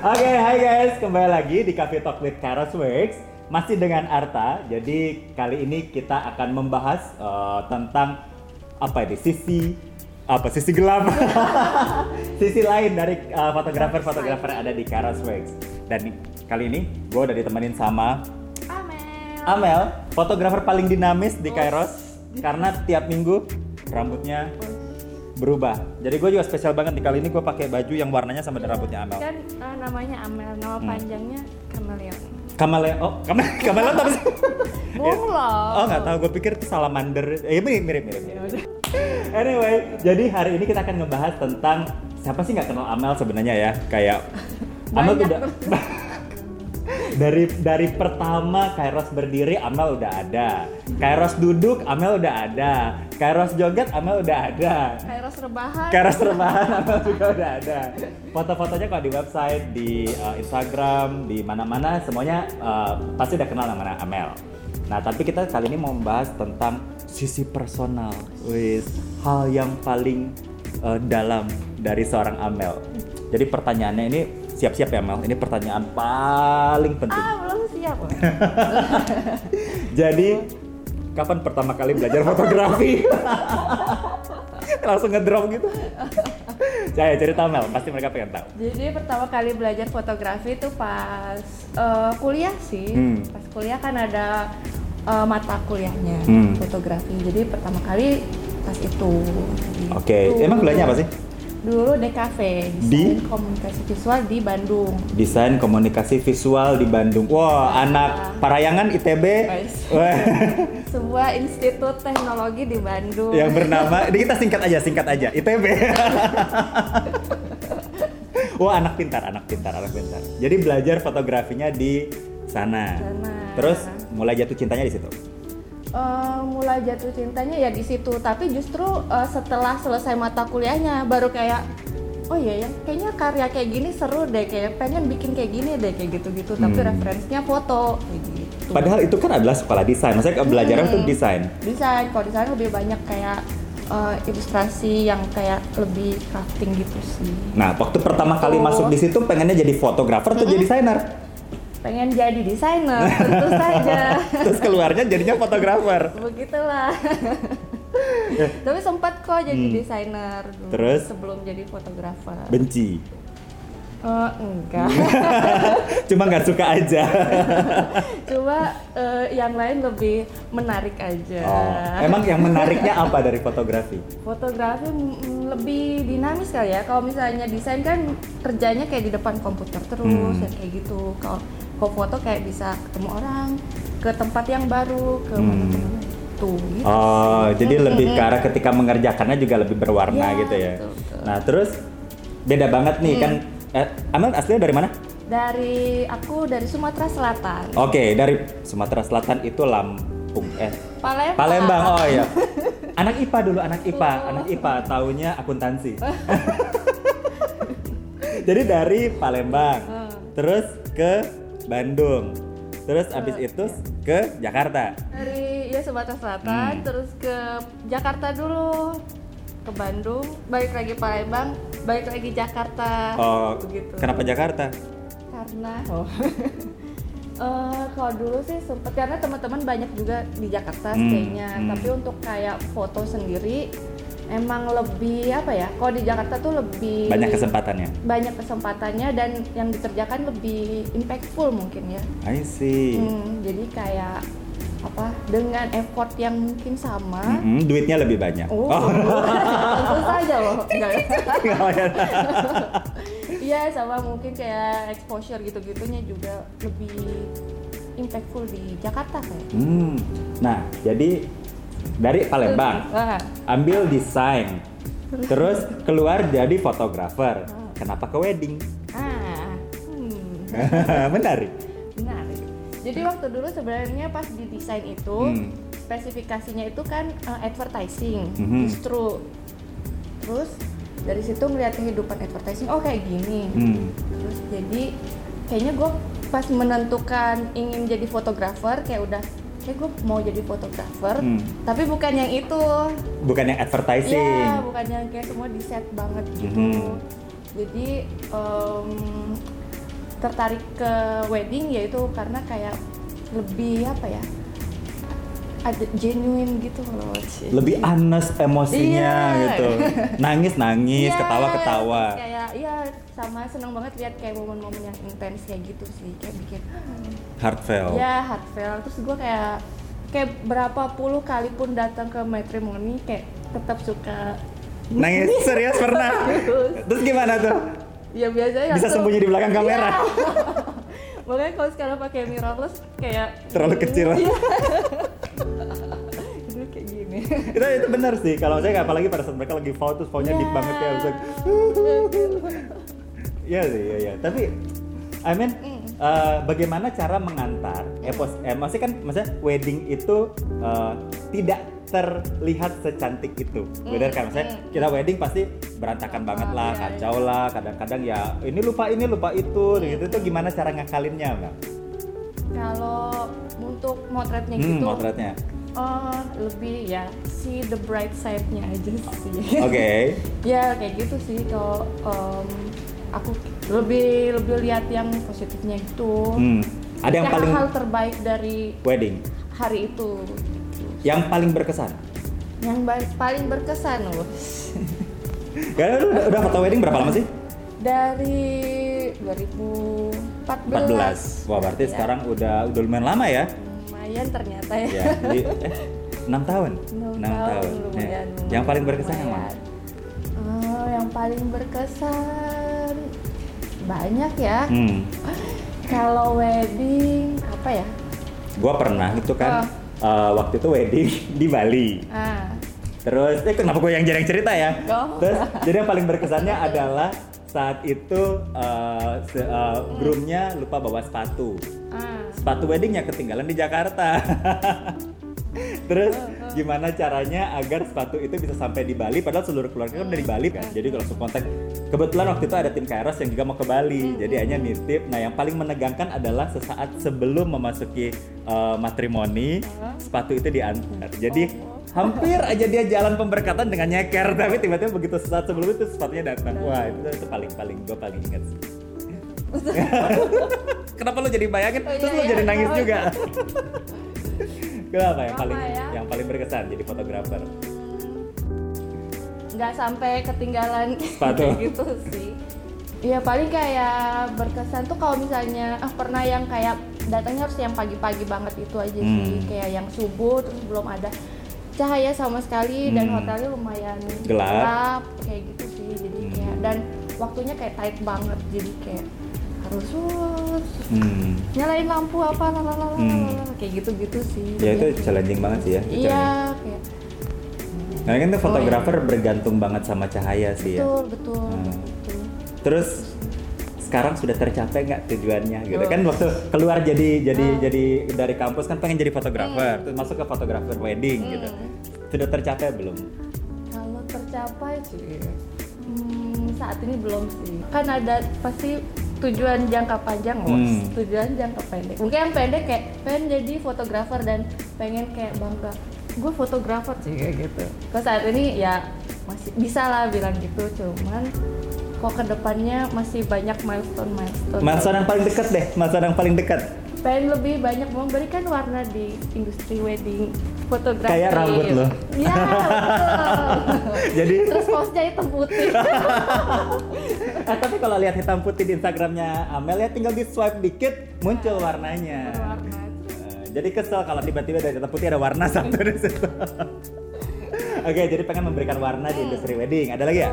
Oke, hai guys, kembali lagi di Cafe Talk with Karos Works. Masih dengan Arta. Jadi kali ini kita akan membahas eh, tentang apa ini sisi apa sisi gelap, sisi lain dari eh, fotografer-fotografer yang ada di Karos Works. Dan kali ini gue udah ditemenin sama Amel. Amel, fotografer paling dinamis di Kairos karena tiap minggu rambutnya berubah. Jadi gue juga spesial banget nih kali ini gue pakai baju yang warnanya sama dengan rambutnya Amel. Kan eh, namanya Amel, nama Hmm. panjangnya Kameleon. Kamale, oh kamale, kamaleon apa sih? Bunglon. Oh nggak tahu, gue pikir itu salamander. Eh mirip mirip mirip. Ya udah. Anyway, jadi hari ini kita akan ngebahas tentang siapa sih nggak kenal Amel sebenarnya ya? Kayak Amel Banyak. tidak dari dari pertama Kairos berdiri Amel udah ada. Kairos duduk Amel udah ada. Kairos joget Amel udah ada. Kairos rebahan. Kairos rebahan Amel juga udah ada. Foto-fotonya kalau di website, di uh, Instagram, di mana-mana semuanya uh, pasti udah kenal nama Amel. Nah, tapi kita kali ini mau membahas tentang sisi personal, wis hal yang paling uh, dalam dari seorang Amel. Jadi pertanyaannya ini siap-siap ya Mel. Ini pertanyaan paling penting. Ah, belum siap. Jadi kapan pertama kali belajar fotografi? Langsung ngedrop gitu. Saya cerita Mel, pasti mereka pengen tahu. Jadi pertama kali belajar fotografi itu pas eh, kuliah sih. Hmm. Pas kuliah kan ada eh, mata kuliahnya Hmm. fotografi. Jadi pertama kali pas itu. Oke, Gitu. emang kuliahnya apa sih? Dulu DKV, Di? Desain Komunikasi Visual di Bandung. Desain komunikasi visual di Bandung. Wah, anak Parayangan ITB. Sebuah institut teknologi di Bandung. yang bernama, ini kita singkat aja, singkat aja, ITB. Wah, anak pintar, anak pintar, anak pintar. Jadi belajar fotografinya di sana. Sana. Terus mulai jatuh cintanya di situ. Eh, mulai jatuh cintanya ya di situ tapi justru eh, setelah selesai mata kuliahnya baru kayak oh iya ya kayaknya karya kayak gini seru deh kayak pengen bikin kayak gini deh kayak gitu-gitu tapi Hmm. referensinya foto kayak gitu Padahal itu kan adalah sekolah desain. Maksudnya belajaran Hmm. tuh desain. desain kalau desain lebih banyak kayak eh, ilustrasi yang kayak lebih crafting gitu sih Nah, waktu pertama kali Oh. masuk di situ pengennya jadi fotografer atau jadi desainer? Pengen jadi desainer tentu saja Terus keluarnya jadinya fotografer. begitulah tapi sempat kok jadi Hmm. desainer dulu Terus? sebelum jadi fotografer Benci. Eh, enggak Cuma nggak suka aja. Coba eh, yang lain lebih menarik aja. Oh, emang yang menariknya apa dari fotografi? Fotografi mm, lebih dinamis kali ya. Kalau misalnya desain kan kerjanya kayak di depan komputer terus Hmm. ya kayak gitu. Kalau foto kayak bisa ketemu orang, ke tempat yang baru, ke Hmm. mana-mana tuh. Gitu. Oh, jadi Mm, lebih ke arah ketika mengerjakannya juga lebih berwarna Iya, gitu ya. betul, betul. Nah, terus beda banget nih Hmm. kan. Eh, Amel aslinya dari mana? Dari aku dari Sumatera Selatan. Oke, dari Sumatera Selatan itu Lampung. Eh, Palembang. Palembang. Oh iya. Anak IPA dulu, anak IPA, Oh. anak IPA, taunya akuntansi. Jadi dari Palembang, terus ke Bandung, terus abis itu ke Jakarta. dari ya Sumatera Selatan Hmm. terus ke Jakarta dulu ke Bandung balik lagi Palembang balik lagi Jakarta Oh, begitu kenapa Jakarta? karena oh Eh, kalau dulu sih sempet karena teman-teman banyak juga di Jakarta Hmm, stay-nya hmm. tapi untuk kayak foto sendiri emang lebih apa ya kalau di Jakarta tuh lebih Banyak kesempatannya. banyak kesempatannya dan yang dikerjakan lebih impactful mungkin ya I see. Hmm, jadi kayak apa dengan effort yang mungkin sama. Mm-mm, duitnya lebih banyak. Oh, Oh. tentu saja loh. Enggak. Oh, ya. Iya, sama mungkin kayak exposure gitu-gitunya juga lebih impactful di Jakarta kayak. Hmm. Nah, jadi dari Palembang ambil desain, terus keluar jadi fotografer. Kenapa ke wedding? ah, hmm, Menarik. menarik. Jadi waktu dulu sebenarnya pas di desain itu Hmm. spesifikasinya itu kan uh, advertising, Mhm. justru terus dari situ ngeliat kehidupan advertising, oh kayak gini. Hmm. terus jadi kayaknya gue pas menentukan ingin jadi fotografer kayak udah kayak gue mau jadi fotografer Hmm. tapi bukan yang itu Bukan yang advertising. ya bukan yang kayak semua di set banget gitu Mhm. jadi em, tertarik ke wedding yaitu karena kayak lebih apa ya ada genuine gitu loh. Lebih honest emosinya Iya. gitu. Nangis nangis, Iya, ketawa ketawa. kayak iya sama seneng banget lihat kayak momen-momen yang intens kayak gitu sih kayak bikin Heartfelt. ya heartfelt terus gue kayak kayak berapa puluh kali pun datang ke matrimony kayak tetap suka Nangis serius pernah. Terus. Gimana tuh? ya biasanya Bisa sembunyi di belakang kamera. Iya. makanya kalau sekarang pakai mirrorless kayak Terlalu kecil. Iya. Dulu kayak gini itu itu benar sih. Kalau saya apalagi pada saat mereka lagi foul terus foulnya deep Iya. banget ya. Terus, Iya sih, iya, iya. Tapi I mean, Mm. eh, bagaimana cara mengantar? Eh, pos, eh, maksudnya kan, maksudnya wedding itu eh, tidak terlihat secantik itu, benar kan? Maksudnya mm. kita wedding pasti berantakan banget lah, iya, iya. kacau lah. Kadang-kadang ya ini lupa ini lupa itu, gitu. Itu gimana cara ngakalinnya, mbak? kalau untuk motretnya Hmm, gitu motretnya. oh lebih ya see the bright side-nya aja sih Oke. ya kayak gitu sih kalau em, aku lebih lebih lihat yang positifnya gitu Hmm. Ada yang Ya, paling hal terbaik dari wedding, hari itu yang paling berkesan. yang paling berkesan loh Karena lu udah, udah foto wedding berapa lama sih? dari 2014 14. Wah, berarti Iya. sekarang udah udah lumayan lama ya. lumayan ternyata ya, ya di, eh, 6 tahun. Enam Enam tahun, Ya. lumayan Yang paling berkesan yang mana? lumayan. Oh, yang paling berkesan banyak ya Hmm. kalau wedding apa ya Gua pernah itu kan eh, waktu itu wedding di Bali. ah Terus, eh kenapa gue yang jarang cerita ya? Oh. Terus, jadi yang paling berkesannya adalah saat itu se- eh, groomnya lupa bawa sepatu. ah Sepatu weddingnya ketinggalan di Jakarta. Terus gimana caranya agar sepatu itu bisa sampai di Bali padahal seluruh keluarga kan udah di Bali kan. Jadi langsung kontak. Kebetulan waktu itu ada tim Kairos yang juga mau ke Bali. Jadi hanya nitip. Nah, yang paling menegangkan adalah sesaat sebelum memasuki eh, matrimoni, sepatu itu diantar. Jadi hampir aja dia jalan pemberkatan dengan nyeker tapi tiba-tiba begitu sesaat sebelum itu sepatunya datang. Wah, itu, itu paling paling gue paling ingat sih. Kenapa lu jadi bayangin? Oh, iya, Terus lu iya. jadi nangis Oh, juga. Yang Apa paling ya? yang paling berkesan jadi fotografer? nggak sampai ketinggalan Sepatu. gitu sih Iya paling kayak berkesan tuh kalau misalnya ah pernah yang kayak datangnya harus yang pagi-pagi banget itu aja sih Hmm. kayak yang subuh terus belum ada cahaya sama sekali dan Hmm. hotelnya lumayan Gelap. kayak gitu sih jadi Hmm. kayak dan waktunya kayak tight banget jadi kayak uh, Hmm. nyalain lampu apa lalalala, Hmm. kayak gitu-gitu sih Ya itu challenging banget sih ya. iya kayak Karena kan tuh Oh, fotografer bergantung banget sama cahaya sih ya. betul betul Hmm. betul Terus sekarang sudah tercapai nggak tujuannya gitu Oh. kan waktu keluar jadi jadi Hmm. jadi dari kampus kan pengen jadi fotografer terus masuk ke fotografer wedding gitu Hmm. sudah tercapai belum Kalau tercapai sih, hmm, saat ini belum sih. Kan ada pasti tujuan jangka panjang, Bos. Hmm. tujuan jangka pendek. Mungkin yang pendek kayak pengen jadi fotografer dan pengen kayak bangga. Gue fotografer sih kayak gitu. Kalau saat ini ya masih bisa lah bilang gitu, cuman kok ke depannya masih banyak milestone milestone. milestone yang paling dekat deh milestone yang paling dekat pengen lebih banyak memberikan warna di industri wedding fotografi. Kayak rambut lo. Betul. jadi Terus posnya hitam putih. Eh, tapi kalau lihat hitam putih di Instagramnya Amel ya tinggal di swipe dikit muncul warnanya. Berwarna. Eh, jadi kesel kalau tiba-tiba dari hitam putih ada warna satu di situ. Oke, jadi pengen memberikan warna di industri wedding. Ada lagi ya?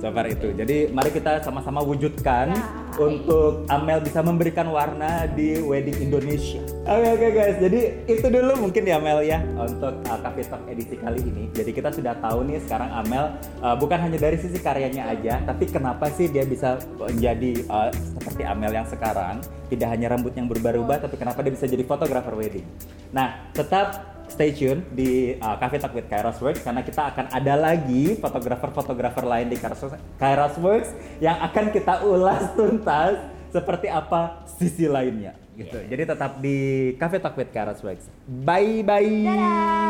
Part itu. Jadi mari kita sama-sama wujudkan Ya. untuk Amel bisa memberikan warna di wedding Indonesia. Oke oke guys, jadi itu dulu mungkin ya Amel ya untuk uh, Cafe Talk edisi kali ini. Jadi kita sudah tahu nih sekarang Amel uh, bukan hanya dari sisi karyanya aja, tapi kenapa sih dia bisa menjadi uh, seperti Amel yang sekarang, tidak hanya rambut yang berubah-ubah, tapi kenapa dia bisa jadi fotografer wedding. Nah, tetap stay tune di uh, Cafe Talk with Kairos Works karena kita akan ada lagi fotografer-fotografer lain di Kairos, Kairos Works yang akan kita ulas tuntas seperti apa sisi lainnya gitu. Jadi tetap di Cafe Talk with Kairos Works. Bye bye. Dadah.